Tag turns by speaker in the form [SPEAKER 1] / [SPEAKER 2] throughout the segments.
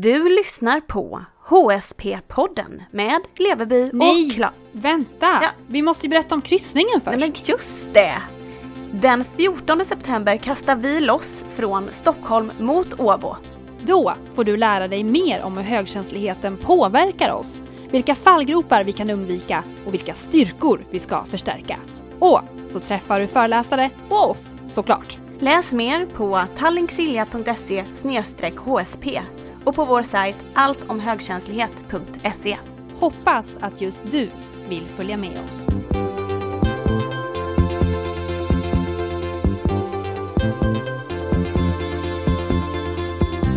[SPEAKER 1] Du lyssnar på HSP-podden med Leveby
[SPEAKER 2] Nej,
[SPEAKER 1] och Kla...
[SPEAKER 2] vänta!
[SPEAKER 1] Ja.
[SPEAKER 2] Vi måste ju berätta om kryssningen först.
[SPEAKER 1] Nej men just det! Den 14 september kastar vi loss från Stockholm mot Åbo.
[SPEAKER 2] Då får du lära dig mer om hur högkänsligheten påverkar oss, vilka fallgropar vi kan undvika och vilka styrkor vi ska förstärka. Och så träffar du föreläsare och oss såklart.
[SPEAKER 1] Läs mer på tallinksilja.se hsp och på vår sajt alltomhögkänslighet.se.
[SPEAKER 2] Hoppas att just du vill följa med oss.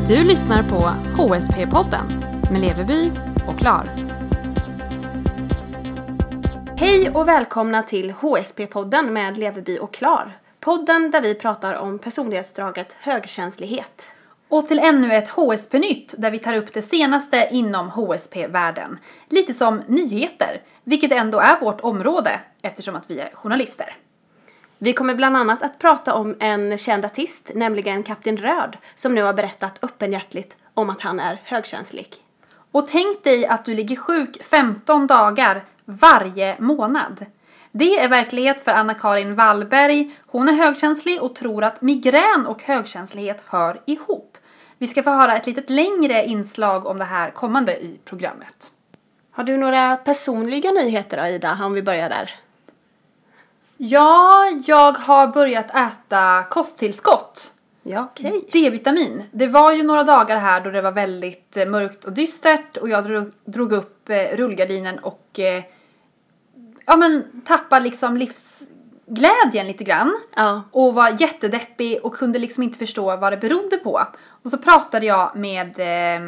[SPEAKER 3] Du lyssnar på HSP-podden med Leveby och Klar.
[SPEAKER 1] Hej och välkomna till HSP-podden med Leveby och Klar. Podden där vi pratar om personlighetsdraget högkänslighet.
[SPEAKER 4] Och till ännu ett HSP-nytt där vi tar upp det senaste inom HSP-världen. Lite som nyheter, vilket ändå är vårt område eftersom att vi är journalister.
[SPEAKER 1] Vi kommer bland annat att prata om en känd artist, nämligen Kapten Röd, som nu har berättat öppenhjärtligt om att han är högkänslig.
[SPEAKER 4] Och tänk dig att du ligger sjuk 15 dagar varje månad. Det är verklighet för Anna-Karin Wallberg. Hon är högkänslig och tror att migrän och högkänslighet hör ihop. Vi ska få höra ett litet längre inslag om det här kommande i programmet.
[SPEAKER 1] Har du några personliga nyheter då, Ida, om vi börjar där?
[SPEAKER 4] Ja, jag har börjat äta kosttillskott.
[SPEAKER 1] Ja, okej.
[SPEAKER 4] D-vitamin. Det var ju några dagar här då det var väldigt eh, mörkt och dystert och jag drog, drog upp eh, rullgardinen och eh, ja men tappade liksom livsglädjen lite grann.
[SPEAKER 1] Ja.
[SPEAKER 4] Och var jättedeppig och kunde liksom inte förstå vad det berodde på. Och så pratade jag med eh,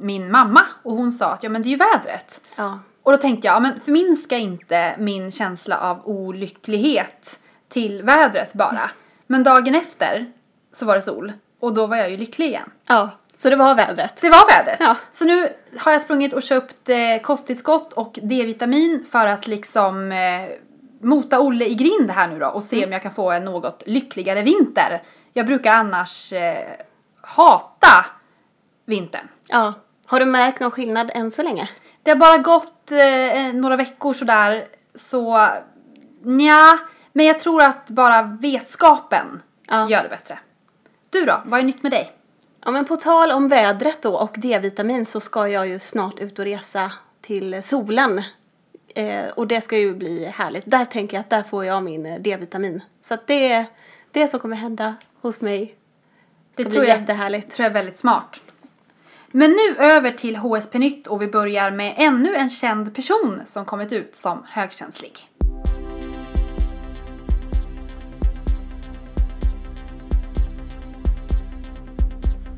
[SPEAKER 4] min mamma och hon sa att ja men det är ju vädret.
[SPEAKER 1] Ja.
[SPEAKER 4] Och då tänkte jag, ja, men förminska inte min känsla av olycklighet till vädret bara. Men dagen efter så var det sol och då var jag ju lycklig igen.
[SPEAKER 1] Ja, så det var vädret.
[SPEAKER 4] Det var vädret.
[SPEAKER 1] Ja.
[SPEAKER 4] Så nu har jag sprungit och köpt eh, kosttillskott och D-vitamin för att liksom eh, mota Olle i grind här nu då och se om jag kan få en något lyckligare vinter. Jag brukar annars eh, hata vintern.
[SPEAKER 1] Ja. Har du märkt någon skillnad än så länge?
[SPEAKER 4] Det har bara gått eh, några veckor sådär så nja, men jag tror att bara vetskapen
[SPEAKER 1] Ja.
[SPEAKER 4] gör det bättre. Du då, vad är nytt med dig?
[SPEAKER 1] Ja, men på tal om vädret då och D-vitamin så ska jag ju snart ut och resa till solen. Eh, och det ska ju bli härligt. Där tänker jag att där får jag min eh, D-vitamin. Så att det är det som kommer hända hos mig.
[SPEAKER 4] Det
[SPEAKER 1] ska
[SPEAKER 4] tror
[SPEAKER 1] bli
[SPEAKER 4] jag,
[SPEAKER 1] jättehärligt.
[SPEAKER 4] tror jag är väldigt smart. Men nu över till HSP Nytt och vi börjar med ännu en känd person som kommit ut som högkänslig.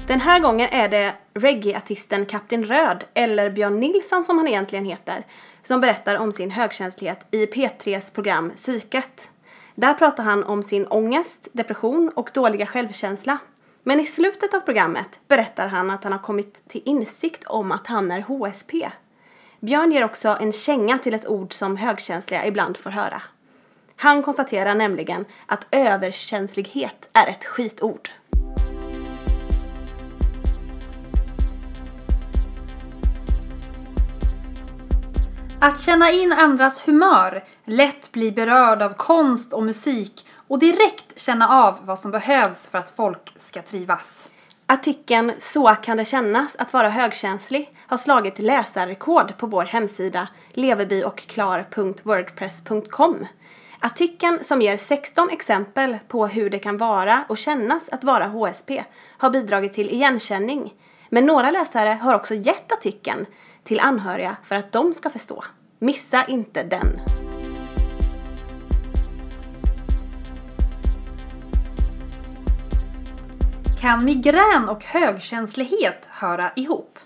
[SPEAKER 1] Den här gången är det reggae-artisten Kapten Röd, eller Björn Nilsson som han egentligen heter, som berättar om sin högkänslighet i P3s program Psyket. Där pratar han om sin ångest, depression och dåliga självkänsla. Men i slutet av programmet berättar han att han har kommit till insikt om att han är HSP. Björn ger också en känga till ett ord som högkänsliga ibland får höra. Han konstaterar nämligen att överkänslighet är ett skitord.
[SPEAKER 4] Att känna in andras humör, lätt bli berörd av konst och musik och direkt känna av vad som behövs för att folk ska trivas.
[SPEAKER 1] Artikeln Så kan det kännas att vara högkänslig har slagit läsarrekord på vår hemsida levebyochklar.wordpress.com. Artikeln som ger 16 exempel på hur det kan vara och kännas att vara HSP har bidragit till igenkänning. Men några läsare har också gett artikeln till anhöriga för att de ska förstå. Missa inte den!
[SPEAKER 4] Kan migrän och högkänslighet höra ihop?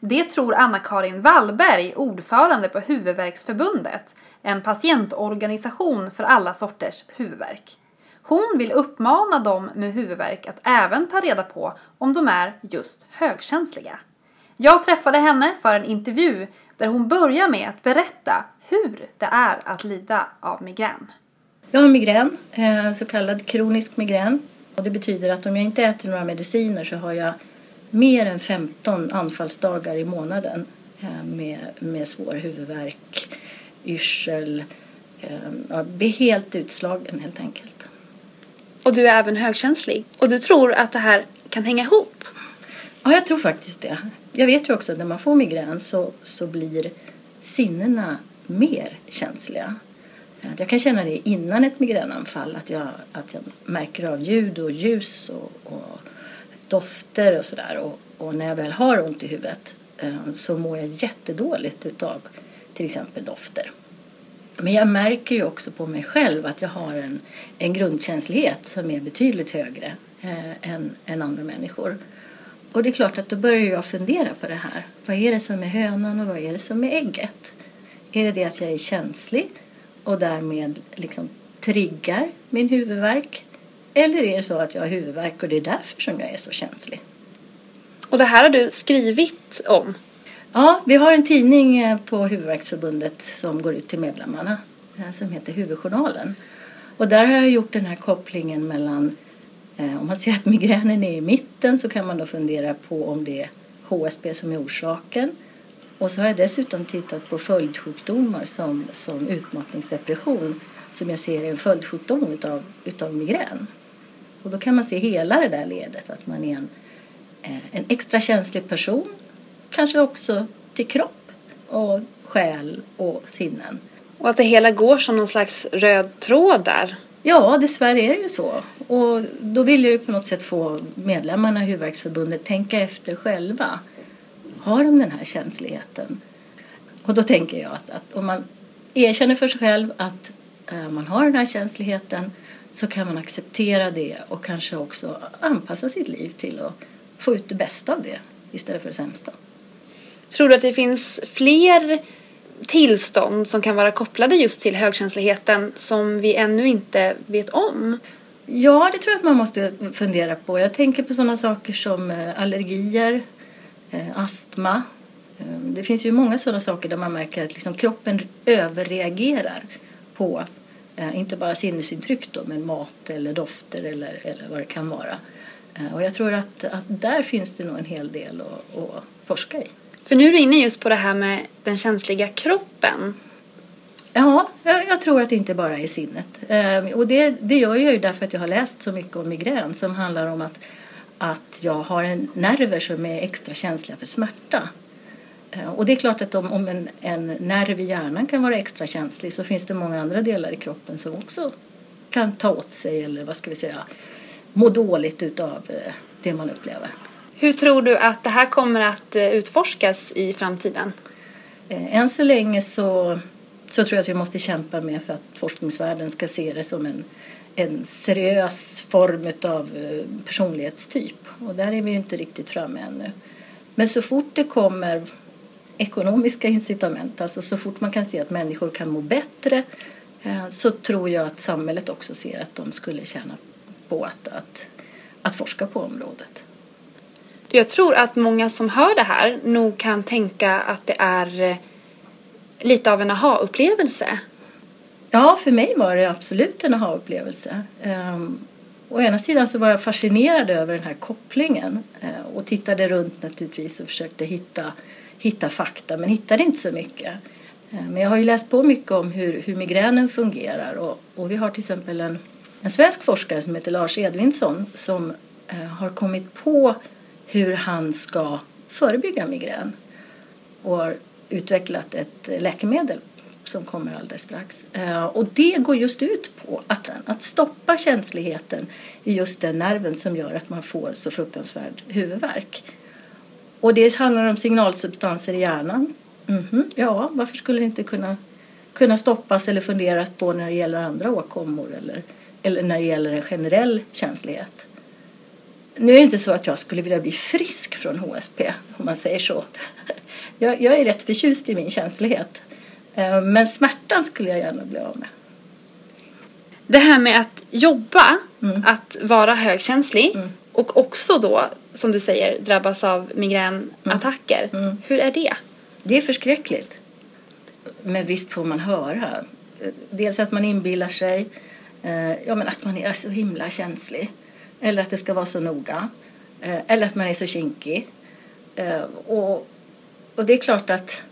[SPEAKER 4] Det tror Anna-Karin Wallberg, ordförande på Huvudvärksförbundet, en patientorganisation för alla sorters huvudvärk. Hon vill uppmana dem med huvudvärk att även ta reda på om de är just högkänsliga. Jag träffade henne för en intervju där hon börjar med att berätta hur det är att lida av migrän.
[SPEAKER 5] Jag har migrän, eh, så kallad kronisk migrän. Och det betyder att om jag inte äter några mediciner så har jag mer än 15 anfallsdagar i månaden eh, med, med svår huvudvärk, yrsel. Eh, jag blir helt utslagen helt enkelt.
[SPEAKER 4] Och du är även högkänslig. Och du tror att det här kan hänga ihop?
[SPEAKER 5] Ja, jag tror faktiskt det. Jag vet ju också att när man får migrän så, så blir sinnena mer känsliga. Eh, jag kan känna det innan ett migränanfall att jag, att jag märker av ljud och ljus och, och dofter och sådär. Och, och, när jag väl har ont i huvudet eh, så mår jag jättedåligt utav till exempel dofter. Men jag märker ju också på mig själv att jag har en, en grundkänslighet som är betydligt högre eh, än, än andra människor. Och det är klart att då börjar jag fundera på det här. Vad är det som är hönan och vad är det som är ägget? Är det det att jag är känslig och därmed liksom triggar min huvudvärk? Eller är det så att jag har huvudvärk och det är därför som jag är så känslig?
[SPEAKER 4] Och det här har du skrivit om?
[SPEAKER 5] Ja, vi har en tidning eh, på Huvudvärksförbundet som går ut till medlemmarna eh, som heter Huvudjournalen. Och där har jag gjort den här kopplingen mellan Eh, om man ser att migränen är i mitten så kan man då fundera på om det är HSB som är orsaken. Och så har jag dessutom tittat på följdsjukdomar som, som utmattningsdepression som jag ser är en följdsjukdom utav, utav migrän. Och då kan man se hela det där ledet, att man är en, eh, en extra känslig person kanske också till kropp och själ och sinnen.
[SPEAKER 4] Och att det hela går som någon slags röd tråd där.
[SPEAKER 5] Ja, dessvärre är det ju så. Och då vill jag ju på något sätt få medlemmarna i Huvudvärksförbundet tänka efter själva. Har de den här känsligheten? Och då tänker jag att, att om man erkänner för sig själv att eh, man har den här känsligheten så kan man acceptera det och kanske också anpassa sitt liv till att få ut det bästa av det istället för det sämsta.
[SPEAKER 4] Tror du att det finns fler tillstånd som kan vara kopplade just till högkänsligheten som vi ännu inte vet om?
[SPEAKER 5] Ja, det tror jag att man måste fundera på. Jag tänker på sådana saker som eh, allergier, eh, astma. Eh, det finns ju många sådana saker där man märker att liksom kroppen överreagerar på inte bara sinnesintryck då, men mat eller dofter eller, eller vad det kan vara. Och jag tror att, att där finns det nog en hel del att, att forska i.
[SPEAKER 4] För nu är du inne just på det här med den känsliga kroppen.
[SPEAKER 5] Ja, jag, jag tror att det inte bara är sinnet. Ehm, och det, det gör jag ju därför att jag har läst så mycket om migrän som handlar om att, att jag har en nerver som är extra känsliga för smärta. Ehm, och det är klart att om, om en, en nerv i hjärnan kan vara extra känslig så finns det många andra delar i kroppen som också kan ta åt sig eller vad ska vi säga må dåligt utav eh, det man upplever.
[SPEAKER 4] Hur tror du att det här kommer att eh, utforskas i framtiden?
[SPEAKER 5] Eh, än så länge så, så tror jag att vi måste kämpa med för att forskningsvärlden ska se det som en, en seriös form av eh, personlighetstyp. Och där är vi ju inte riktigt framme ännu. Men så fort det kommer ekonomiska incitament, alltså så fort man kan se att människor kan må bättre så tror jag att samhället också ser att de skulle tjäna på att, att, att forska på området.
[SPEAKER 4] Jag tror att många som hör det här nog kan tänka att det är eh, lite av en aha-upplevelse.
[SPEAKER 5] Ja, för mig var det absolut en aha-upplevelse. Um, å ena sidan så var jag fascinerad över den här kopplingen uh, och tittade runt naturligtvis och försökte hitta, hitta fakta men hittade inte så mycket. Uh, men jag har ju läst på mycket om hur, hur migränen fungerar och, och vi har till exempel en, en svensk forskare som heter Lars Edvinsson som uh, har kommit på hur han ska förebygga migrän och har utvecklat ett läkemedel som kommer alldeles strax. Eh, och det går just ut på att, att stoppa känsligheten i just den nerven som gör att man får så fruktansvärd huvudvärk. Och det handlar om signalsubstanser i hjärnan. Mm -hmm. Ja, varför skulle det inte kunna, kunna stoppas eller funderas på när det gäller andra åkommor eller, eller när det gäller en generell känslighet? Nu är det inte så att jag skulle vilja bli frisk från HSP, om man säger så. Jag, jag är rätt förtjust i min känslighet. Eh, men smärtan skulle jag gärna bli av med.
[SPEAKER 4] Det här med att jobba, mm. att vara högkänslig mm. och också då, som du säger, drabbas av migränattacker. Mm. mm. Hur är det?
[SPEAKER 5] Det är förskräckligt. Men visst får man höra. Dels att man inbillar sig, eh, ja men att man är så himla känslig. Eller att det ska vara så noga. Eh, eller att man är så kinkig. Eh, och, och det är klart att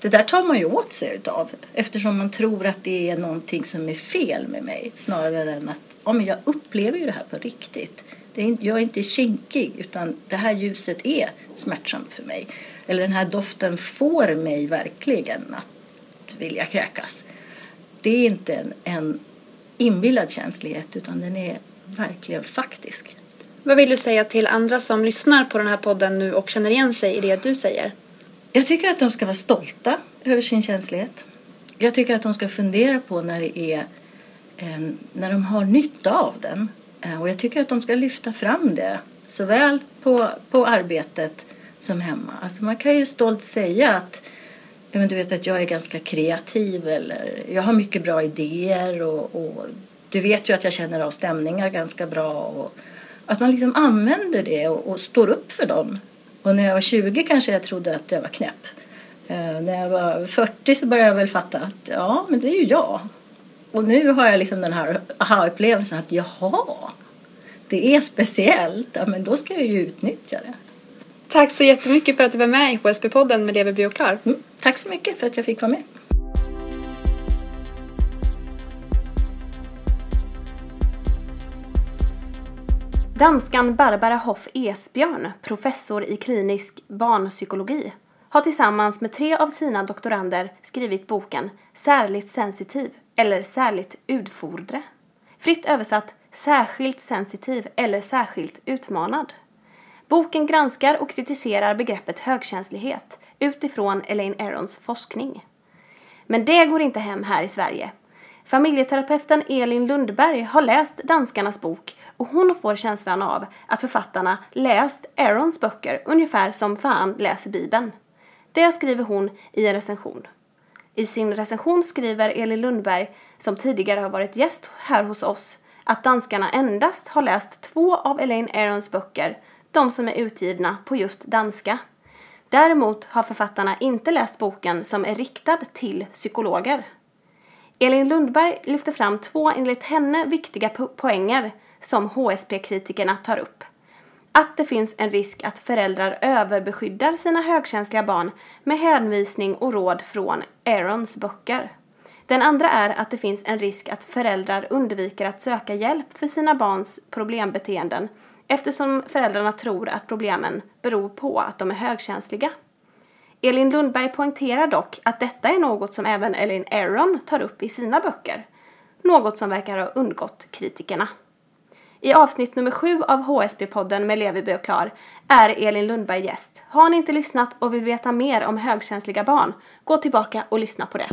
[SPEAKER 5] det där tar man ju åt sig utav eftersom man tror att det är någonting som är fel med mig snarare än att ja, men jag upplever ju det här på riktigt. Det är, jag är inte kinkig utan det här ljuset är smärtsamt för mig. Eller den här doften får mig verkligen att vilja kräkas. Det är inte en, en inbillad känslighet utan den är verkligen faktisk.
[SPEAKER 2] Vad vill du säga till andra som lyssnar på den här podden nu och känner igen sig i det du säger?
[SPEAKER 5] Jag tycker att de ska vara stolta över sin känslighet. Jag tycker att de ska fundera på när det är eh, när de har nytta av den. Eh, och jag tycker att de ska lyfta fram det såväl på, på arbetet som hemma. Alltså man kan ju stolt säga att men du vet att jag är ganska kreativ eller jag har mycket bra idéer och, och du vet ju att jag känner av stämningar ganska bra. Och att man liksom använder det och, och står upp för dem. Och när jag var 20 kanske jag trodde att jag var knäpp. Eh, när jag var 40 så började jag väl fatta att ja, men det är ju jag. Och nu har jag liksom den här aha-upplevelsen att jaha, det är speciellt. Ja, men då ska jag ju utnyttja det.
[SPEAKER 2] Tack så jättemycket för att du var med i HSB-podden med Lever Bio Klar.
[SPEAKER 5] Mm, tack så mycket för att jag fick vara med.
[SPEAKER 1] Danskan Barbara Hoff Esbjörn, professor i klinisk barnpsykologi, har tillsammans med tre av sina doktorander skrivit boken Särligt sensitiv eller Särligt utfordre. Fritt översatt Särskilt sensitiv eller Särskilt utmanad. Boken granskar och kritiserar begreppet högkänslighet utifrån Elaine Arons forskning. Men det går inte hem här i Sverige Familjeterapeuten Elin Lundberg har läst danskarnas bok och hon får känslan av att författarna läst Aarons böcker ungefär som fan läser Bibeln. Det skriver hon i en recension. I sin recension skriver Elin Lundberg, som tidigare har varit gäst här hos oss, att danskarna endast har läst två av Elaine Aarons böcker, de som är utgivna på just danska. Däremot har författarna inte läst boken som är riktad till psykologer. Elin Lundberg lyfter fram två enligt henne viktiga po poänger som HSP-kritikerna tar upp. Att det finns en risk att föräldrar överbeskyddar sina högkänsliga barn med hänvisning och råd från Aarons böcker. Den andra är att det finns en risk att föräldrar undviker att söka hjälp för sina barns problembeteenden eftersom föräldrarna tror att problemen beror på att de är högkänsliga. Elin Lundberg poängterar dock att detta är något som även Elin Aron tar upp i sina böcker. Något som verkar ha undgått kritikerna. I avsnitt nummer sju av HSB-podden med Levi och Klar är Elin Lundberg gäst. Har ni inte lyssnat och vill veta mer om högkänsliga barn, gå tillbaka och lyssna på det.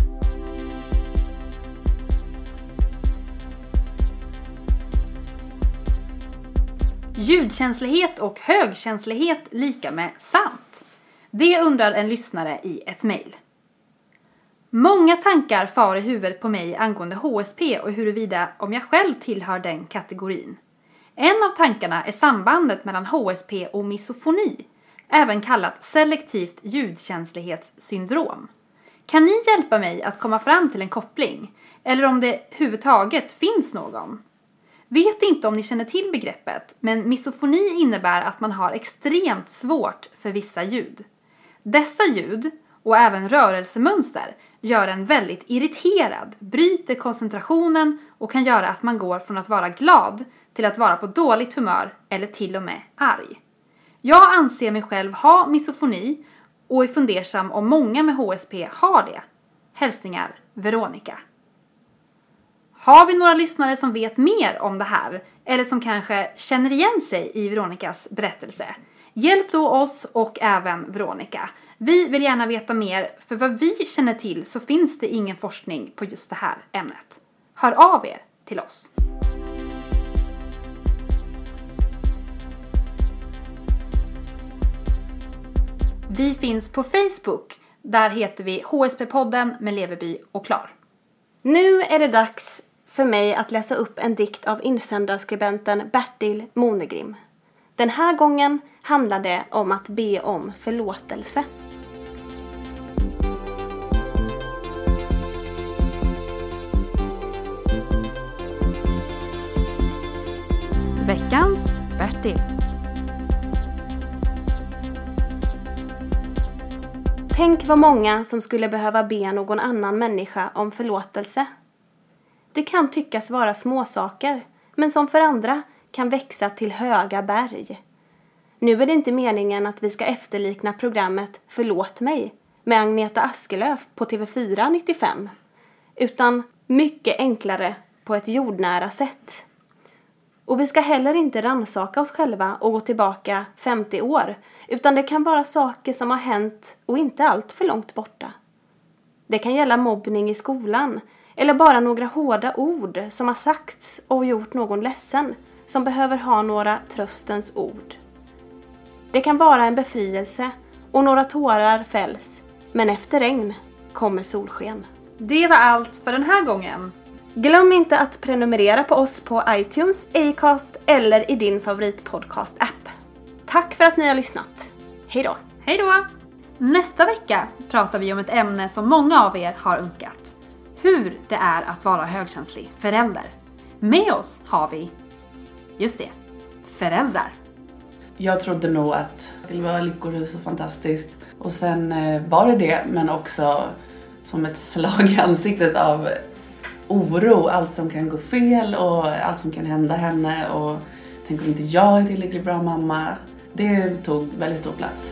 [SPEAKER 4] Ljudkänslighet och högkänslighet lika med sant. Det undrar en lyssnare i ett mejl. Många tankar far i huvudet på mig angående HSP och huruvida om jag själv tillhör den kategorin. En av tankarna är sambandet mellan HSP och misofoni, även kallat selektivt ljudkänslighetssyndrom. Kan ni hjälpa mig att komma fram till en koppling? Eller om det överhuvudtaget finns någon? Vet inte om ni känner till begreppet, men misofoni innebär att man har extremt svårt för vissa ljud. Dessa ljud och även rörelsemönster gör en väldigt irriterad, bryter koncentrationen och kan göra att man går från att vara glad till att vara på dåligt humör eller till och med arg. Jag anser mig själv ha misofoni och är fundersam om många med HSP har det. Hälsningar Veronica. Har vi några lyssnare som vet mer om det här eller som kanske känner igen sig i Veronicas berättelse? Hjälp då oss och även Veronica. Vi vill gärna veta mer, för vad vi känner till så finns det ingen forskning på just det här ämnet. Hör av er till oss. Vi finns på Facebook. Där heter vi HSP-podden med Leveby och Klar.
[SPEAKER 1] Nu är det dags för mig att läsa upp en dikt av insändarskribenten Bertil Monegrim. Den här gången handlar det om att be om förlåtelse.
[SPEAKER 3] Veckans Bertil.
[SPEAKER 1] Tänk vad många som skulle behöva be någon annan människa om förlåtelse. Det kan tyckas vara småsaker, men som för andra kan växa till höga berg. Nu är det inte meningen att vi ska efterlikna programmet Förlåt mig med Agneta Askelöf på TV4 95, utan mycket enklare på ett jordnära sätt. Och vi ska heller inte ransaka oss själva och gå tillbaka 50 år, utan det kan vara saker som har hänt och inte allt för långt borta. Det kan gälla mobbning i skolan, eller bara några hårda ord som har sagts och gjort någon ledsen, som behöver ha några tröstens ord. Det kan vara en befrielse och några tårar fälls, men efter regn kommer solsken.
[SPEAKER 4] Det var allt för den här gången.
[SPEAKER 1] Glöm inte att prenumerera på oss på iTunes, Acast eller i din favoritpodcast-app. Tack för att ni har lyssnat. Hej då!
[SPEAKER 4] Hej då! Nästa vecka pratar vi om ett ämne som många av er har önskat. Hur det är att vara högkänslig förälder. Med oss har vi, just det, föräldrar.
[SPEAKER 6] Jag trodde nog att det skulle vara lyckorus och fantastiskt. Och sen eh, var det det, men också som ett slag i ansiktet av oro. Allt som kan gå fel och allt som kan hända henne. Och tänk om inte jag är tillräckligt bra mamma. Det tog väldigt stor plats.